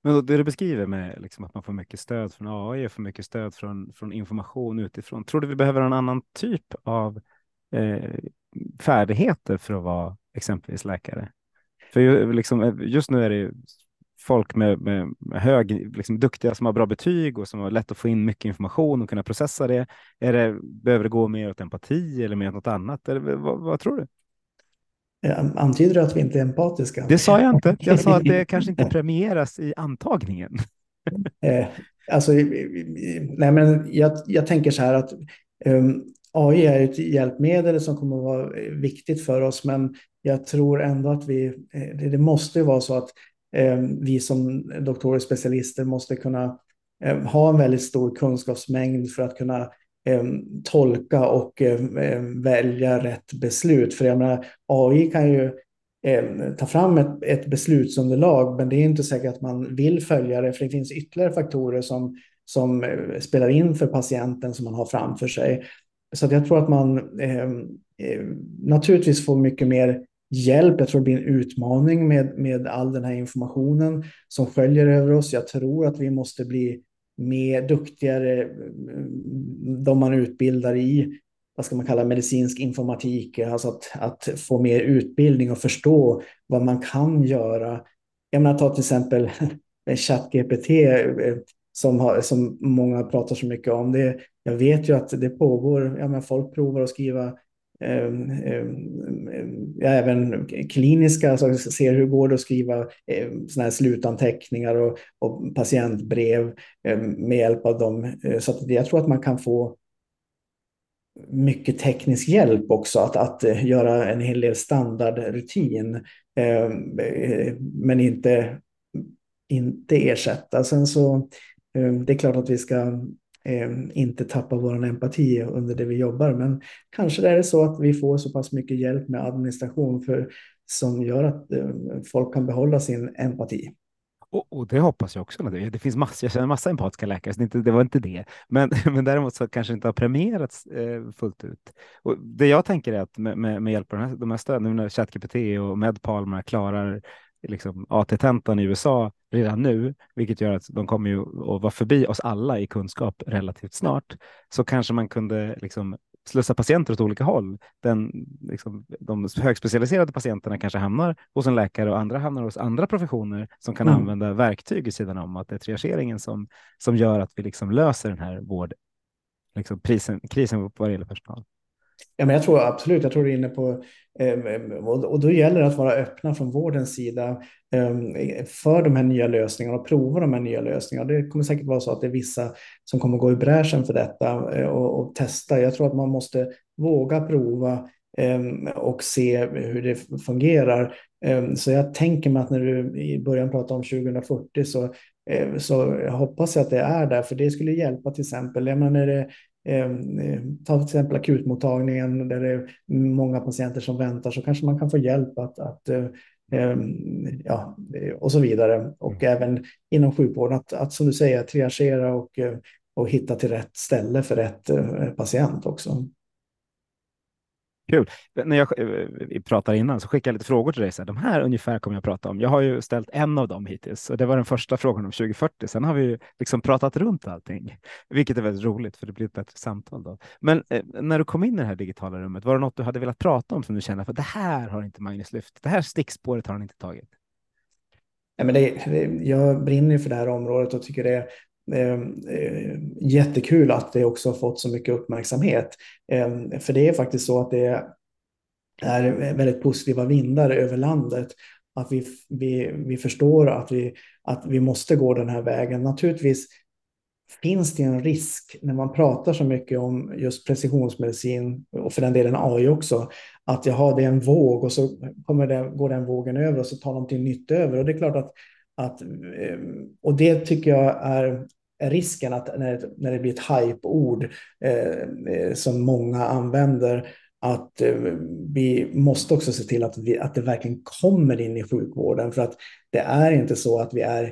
Men det du beskriver med liksom att man får mycket stöd från AI och får mycket stöd från, från information utifrån. Tror du vi behöver en annan typ av eh, färdigheter för att vara exempelvis läkare? För ju, liksom, eh, just nu är det folk med, med, med hög, liksom, duktiga som har bra betyg och som har lätt att få in mycket information och kunna processa det. Är det behöver det gå mer åt empati eller mer åt något annat? Eller, vad, vad tror du? Antyder du att vi inte är empatiska? Det sa jag inte. Jag sa att det kanske inte premieras i antagningen. Eh, alltså, nej men jag, jag tänker så här att um, ehm, AI är ett hjälpmedel som kommer att vara viktigt för oss, men jag tror ändå att vi, eh, det, det måste vara så att um, vi som doktorer och specialister måste kunna um, ha en väldigt stor kunskapsmängd för att kunna Eh, tolka och eh, eh, välja rätt beslut. För jag menar, AI kan ju ta fram ett, ett beslutsunderlag, men det är inte säkert att man vill följa det, för det finns ytterligare faktorer som, som spelar in för patienten som man har framför sig. Så jag tror att man eh, naturligtvis får mycket mer hjälp. Jag tror det blir en utmaning med, med all den här informationen som sköljer över oss. Jag tror att vi måste bli med duktigare, eh, de man utbildar i, vad ska man kalla medicinsk informatik, alltså att, att få mer utbildning och förstå vad man kan göra. Jag menar, ta till exempel ChatGPT eh, som, har, som många pratar så mycket om. Det, jag vet ju att det pågår, jag menar, folk provar att skriva Ehm, ehm, ehm, ja, även kliniska, alltså ser hur går det att skriva såna här slutanteckningar och, och patientbrev med hjälp av dem. Eh, så att jag tror att man kan få mycket teknisk hjälp också att, att eh, göra en hel del standardrutin, eh, men inte, inte ersätta. Sen så det är klart att vi ska eh, inte tappa vår empati under det vi jobbar. Men kanske är det så att vi får så pass mycket hjälp med administration för, som gör att eh, folk kan behålla sin empati. Och, och, det hoppas jag också. Det finns massor, jag känner massa empatiska läkare, så det, inte, det var inte det. Men, men däremot så kanske det inte har premierats eh, fullt ut. Och det jag tänker är att med, med, med hjälp av de här, de här stöden, när ChatGPT och Medpalmer klarar liksom, AT-tentan i USA redan nu, vilket gör att de kommer ju att vara förbi oss alla i kunskap relativt snart, så kanske man kunde liksom slussa patienter åt olika håll. Den, liksom, de högspecialiserade patienterna kanske hamnar hos en läkare och andra hamnar hos andra professioner som kan mm. använda verktyg i sidan om. Att det är triageringen som, som gör att vi liksom löser den här vård, liksom prisen, krisen vad gäller personal. Ja, men jag tror absolut, jag tror du är inne på, ehm, ehm, och då gäller det att vara öppna från vårdens sida ehm, för de här nya lösningarna och prova de här nya lösningarna. Det kommer säkert vara så att det är vissa som kommer gå i bräschen för detta eh, och, och testa. Jag tror att man måste våga prova och se hur det fungerar. Så jag tänker mig att när du i början pratade om 2040 så, eh, så hoppas jag att det är där, för det skulle hjälpa till exempel. Jag menar, det, eh, ta till exempel akutmottagningen där det är många patienter som väntar så kanske man kan få hjälp att, att eh, ehm, ja, och så vidare. Och mm. även inom sjukvården att, att som du säger triagera och, eh, och hitta till rätt ställe för rätt patient också. Kul. När jag eh, pratade innan så skickade jag lite frågor till dig. Så här, de här ungefär kommer jag att prata om. Jag har ju ställt en av dem hittills och det var den första frågan om 2040. Sen har vi ju liksom pratat runt allting, vilket är väldigt roligt för det blir ett bättre samtal då. Men eh, när du kom in i det här digitala rummet, var det något du hade velat prata om som du kände att det här har inte Magnus lyft. Det här stickspåret har han inte tagit. Ja, men det, det, jag brinner för det här området och tycker det är Eh, jättekul att det också har fått så mycket uppmärksamhet. Eh, för det är faktiskt så att det är väldigt positiva vindar över landet. Att vi, vi, vi förstår att vi, att vi måste gå den här vägen. Naturligtvis finns det en risk när man pratar så mycket om just precisionsmedicin och för den delen AI också, att jaha, det är en våg och så kommer det, går den vågen över och så tar någonting nytt över. Och det är klart att att, eh, och det tycker jag är, risken att när, när det blir ett hype-ord eh, eh, som många använder, att eh, vi måste också se till att, vi, att det verkligen kommer in i sjukvården. För att det är inte så att vi är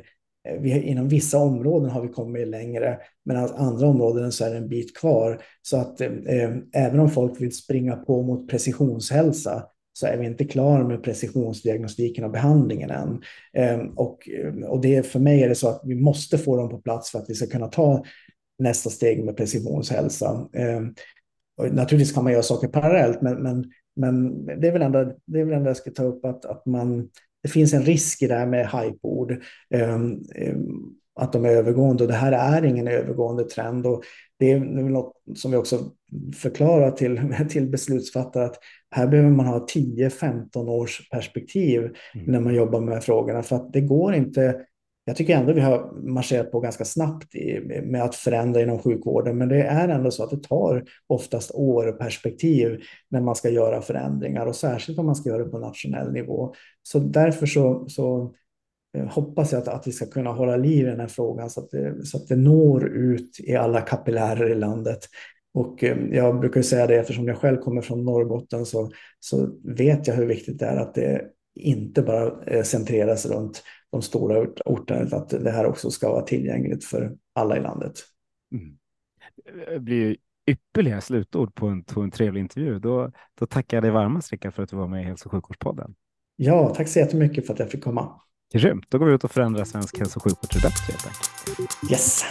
eh, vi, inom vissa områden har vi kommit längre, men andra områden så är det en bit kvar. Så att eh, även om folk vill springa på mot precisionshälsa så är vi inte klara med precisionsdiagnostiken och behandlingen än. Ehm, och, och det, för mig är det så att vi måste få dem på plats för att vi ska kunna ta nästa steg med precisionshälsa. Ehm, och naturligtvis kan man göra saker parallellt, men, men, men det, är väl ändå, det är väl ändå jag ska ta upp att, att man, det finns en risk i det här med hypeord. Ehm, att de är övergående och det här är ingen övergående trend. Och det är något som vi också förklarar till, till beslutsfattare att här behöver man ha 10-15 års perspektiv mm. när man jobbar med frågorna för att det går inte. Jag tycker ändå vi har marscherat på ganska snabbt med att förändra inom sjukvården, men det är ändå så att det tar oftast år perspektiv när man ska göra förändringar och särskilt om man ska göra det på nationell nivå. Så därför så, så hoppas jag att, att vi ska kunna hålla liv i den här frågan så att, det, så att det når ut i alla kapillärer i landet. Och eh, jag brukar säga det eftersom jag själv kommer från Norrbotten så, så vet jag hur viktigt det är att det inte bara eh, centreras runt de stora orterna utan att det här också ska vara tillgängligt för alla i landet. Mm. Det blir ypperliga slutord på en, på en trevlig intervju. Då, då tackar jag dig varmast Rickard för att du var med i Hälso och sjukvårdspodden. Ja, tack så jättemycket för att jag fick komma. Grymt, då går vi ut och förändrar svensk hälso och sjukvård till det bättre helt enkelt. Yes.